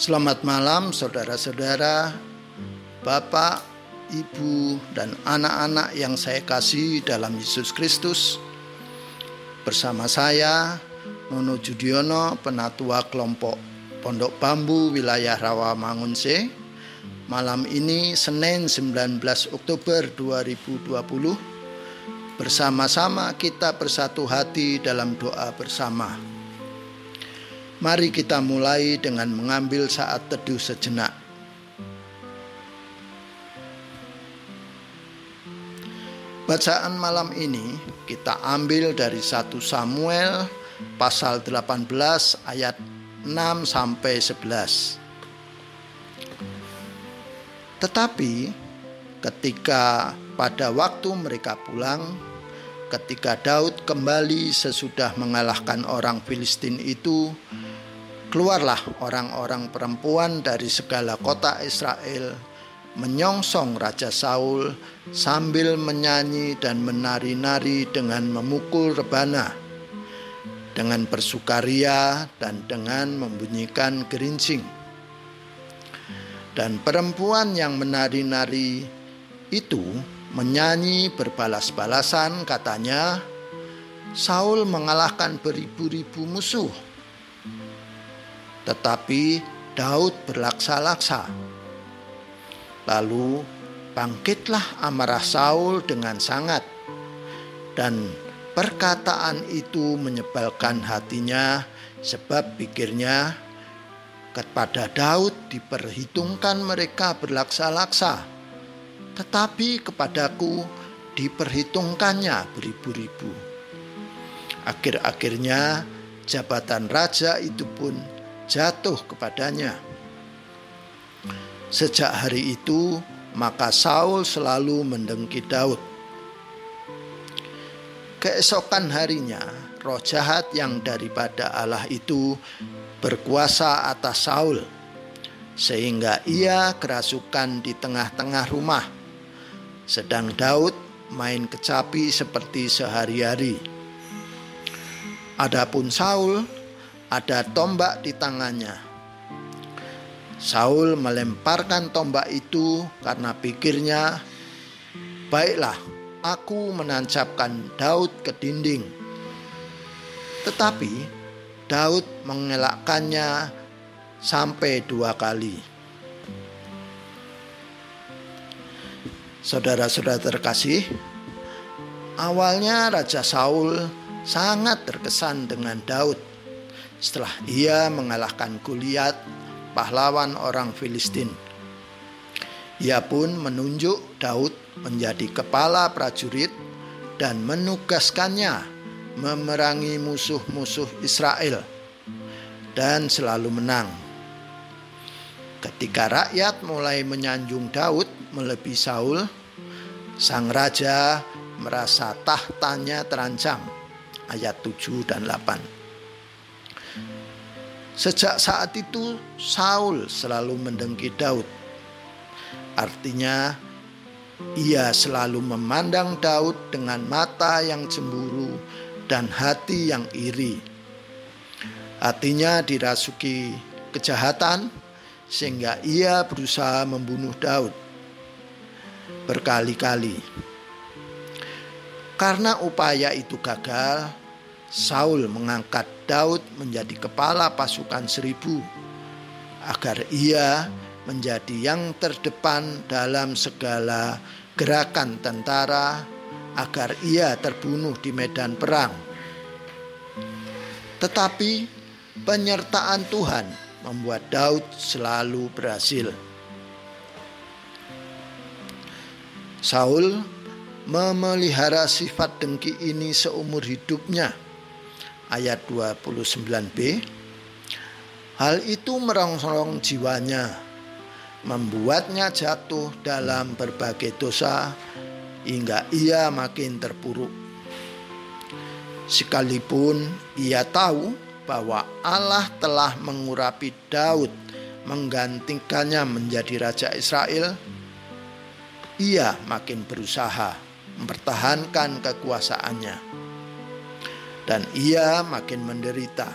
Selamat malam saudara-saudara, Bapak, Ibu, dan anak-anak yang saya kasih dalam Yesus Kristus. Bersama saya, Nono Judiono, penatua kelompok Pondok Bambu wilayah Rawamangunse. Malam ini Senin 19 Oktober 2020 bersama-sama kita bersatu hati dalam doa bersama. Mari kita mulai dengan mengambil saat teduh sejenak. Bacaan malam ini kita ambil dari 1 Samuel pasal 18 ayat 6 sampai 11. Tetapi ketika pada waktu mereka pulang, ketika Daud kembali sesudah mengalahkan orang Filistin itu, Keluarlah orang-orang perempuan dari segala kota Israel menyongsong Raja Saul sambil menyanyi dan menari-nari dengan memukul rebana, dengan bersukaria dan dengan membunyikan gerincing. Dan perempuan yang menari-nari itu menyanyi berbalas-balasan katanya, Saul mengalahkan beribu-ribu musuh tetapi Daud berlaksa-laksa. Lalu bangkitlah amarah Saul dengan sangat, dan perkataan itu menyebalkan hatinya, sebab pikirnya kepada Daud diperhitungkan mereka berlaksa-laksa, tetapi kepadaku diperhitungkannya beribu-ribu. Akhir-akhirnya jabatan raja itu pun jatuh kepadanya. Sejak hari itu, maka Saul selalu mendengki Daud. Keesokan harinya, roh jahat yang daripada Allah itu berkuasa atas Saul, sehingga ia kerasukan di tengah-tengah rumah. Sedang Daud main kecapi seperti sehari-hari. Adapun Saul ada tombak di tangannya. Saul melemparkan tombak itu karena pikirnya, "Baiklah, aku menancapkan Daud ke dinding." Tetapi Daud mengelakkannya sampai dua kali. Saudara-saudara terkasih, awalnya Raja Saul sangat terkesan dengan Daud setelah ia mengalahkan Goliat, pahlawan orang Filistin. Ia pun menunjuk Daud menjadi kepala prajurit dan menugaskannya memerangi musuh-musuh Israel dan selalu menang. Ketika rakyat mulai menyanjung Daud melebihi Saul, sang raja merasa tahtanya terancam. Ayat 7 dan 8. Sejak saat itu Saul selalu mendengki Daud. Artinya ia selalu memandang Daud dengan mata yang cemburu dan hati yang iri. Hatinya dirasuki kejahatan sehingga ia berusaha membunuh Daud berkali-kali. Karena upaya itu gagal, Saul mengangkat Daud menjadi kepala pasukan seribu agar ia menjadi yang terdepan dalam segala gerakan tentara agar ia terbunuh di medan perang. Tetapi penyertaan Tuhan membuat Daud selalu berhasil. Saul memelihara sifat dengki ini seumur hidupnya ayat 29b. Hal itu merongsong jiwanya, membuatnya jatuh dalam berbagai dosa hingga ia makin terpuruk. Sekalipun ia tahu bahwa Allah telah mengurapi Daud menggantikannya menjadi raja Israel, ia makin berusaha mempertahankan kekuasaannya dan ia makin menderita.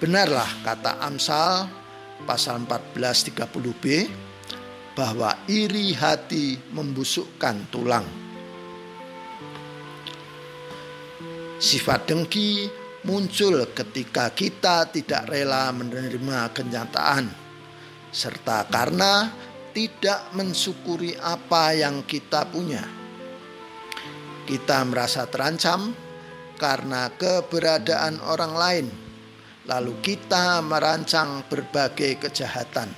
Benarlah kata Amsal pasal 14:30b bahwa iri hati membusukkan tulang. Sifat dengki muncul ketika kita tidak rela menerima kenyataan serta karena tidak mensyukuri apa yang kita punya. Kita merasa terancam karena keberadaan orang lain, lalu kita merancang berbagai kejahatan.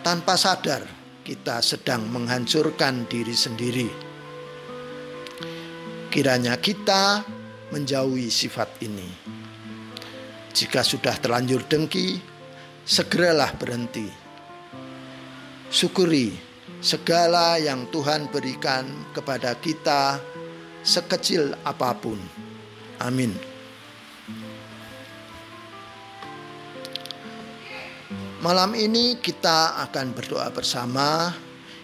Tanpa sadar, kita sedang menghancurkan diri sendiri. Kiranya kita menjauhi sifat ini. Jika sudah terlanjur dengki, segeralah berhenti. Syukuri segala yang Tuhan berikan kepada kita sekecil apa pun. Amin. Malam ini kita akan berdoa bersama.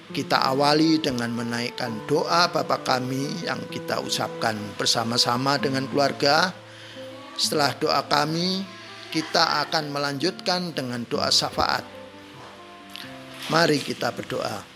Kita awali dengan menaikkan doa Bapa kami yang kita ucapkan bersama-sama dengan keluarga. Setelah doa kami, kita akan melanjutkan dengan doa syafaat. Mari kita berdoa.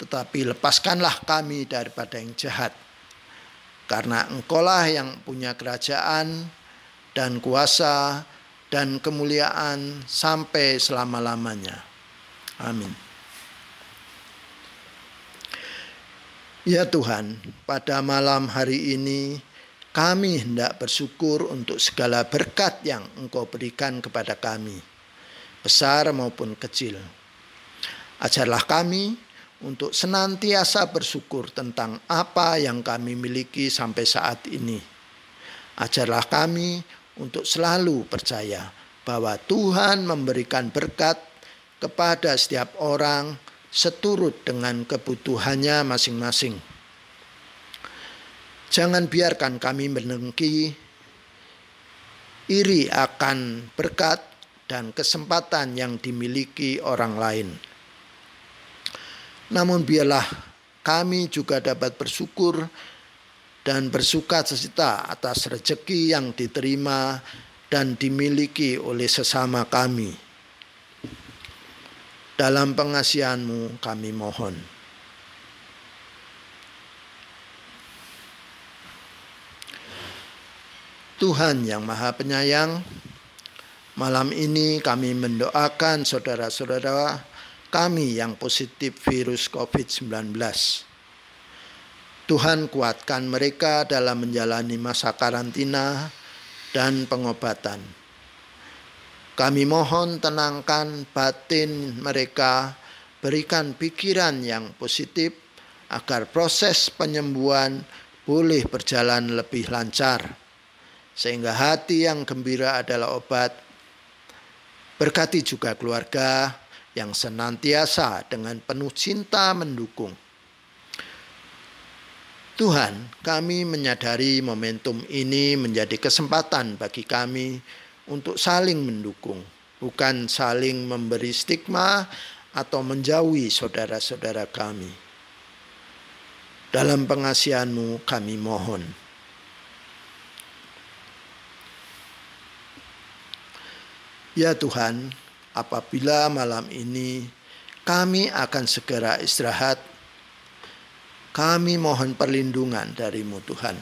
tetapi lepaskanlah kami daripada yang jahat. Karena engkaulah yang punya kerajaan dan kuasa dan kemuliaan sampai selama-lamanya. Amin. Ya Tuhan, pada malam hari ini kami hendak bersyukur untuk segala berkat yang Engkau berikan kepada kami, besar maupun kecil. Ajarlah kami untuk senantiasa bersyukur tentang apa yang kami miliki sampai saat ini. Ajarlah kami untuk selalu percaya bahwa Tuhan memberikan berkat kepada setiap orang seturut dengan kebutuhannya masing-masing. Jangan biarkan kami menengki iri akan berkat dan kesempatan yang dimiliki orang lain namun biarlah kami juga dapat bersyukur dan bersuka cita atas rezeki yang diterima dan dimiliki oleh sesama kami. Dalam pengasihanmu kami mohon. Tuhan yang Maha Penyayang, malam ini kami mendoakan saudara-saudara kami yang positif virus COVID-19. Tuhan kuatkan mereka dalam menjalani masa karantina dan pengobatan. Kami mohon tenangkan batin mereka, berikan pikiran yang positif agar proses penyembuhan boleh berjalan lebih lancar. Sehingga hati yang gembira adalah obat. Berkati juga keluarga, yang senantiasa dengan penuh cinta mendukung. Tuhan, kami menyadari momentum ini menjadi kesempatan bagi kami untuk saling mendukung, bukan saling memberi stigma atau menjauhi saudara-saudara kami. Dalam pengasihanmu kami mohon. Ya Tuhan, apabila malam ini kami akan segera istirahat. Kami mohon perlindungan darimu Tuhan.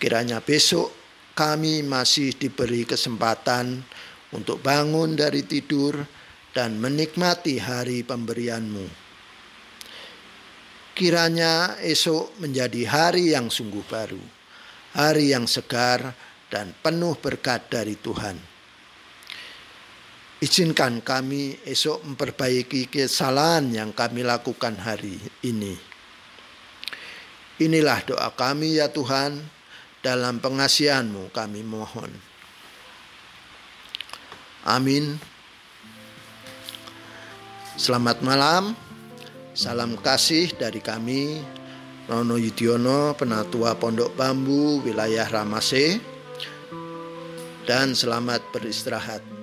Kiranya besok kami masih diberi kesempatan untuk bangun dari tidur dan menikmati hari pemberianmu. Kiranya esok menjadi hari yang sungguh baru, hari yang segar dan penuh berkat dari Tuhan. Izinkan kami esok memperbaiki kesalahan yang kami lakukan hari ini. Inilah doa kami ya Tuhan, dalam pengasihanmu kami mohon. Amin. Selamat malam, salam kasih dari kami, Rono Yudiono, Penatua Pondok Bambu, wilayah Ramase, dan selamat beristirahat.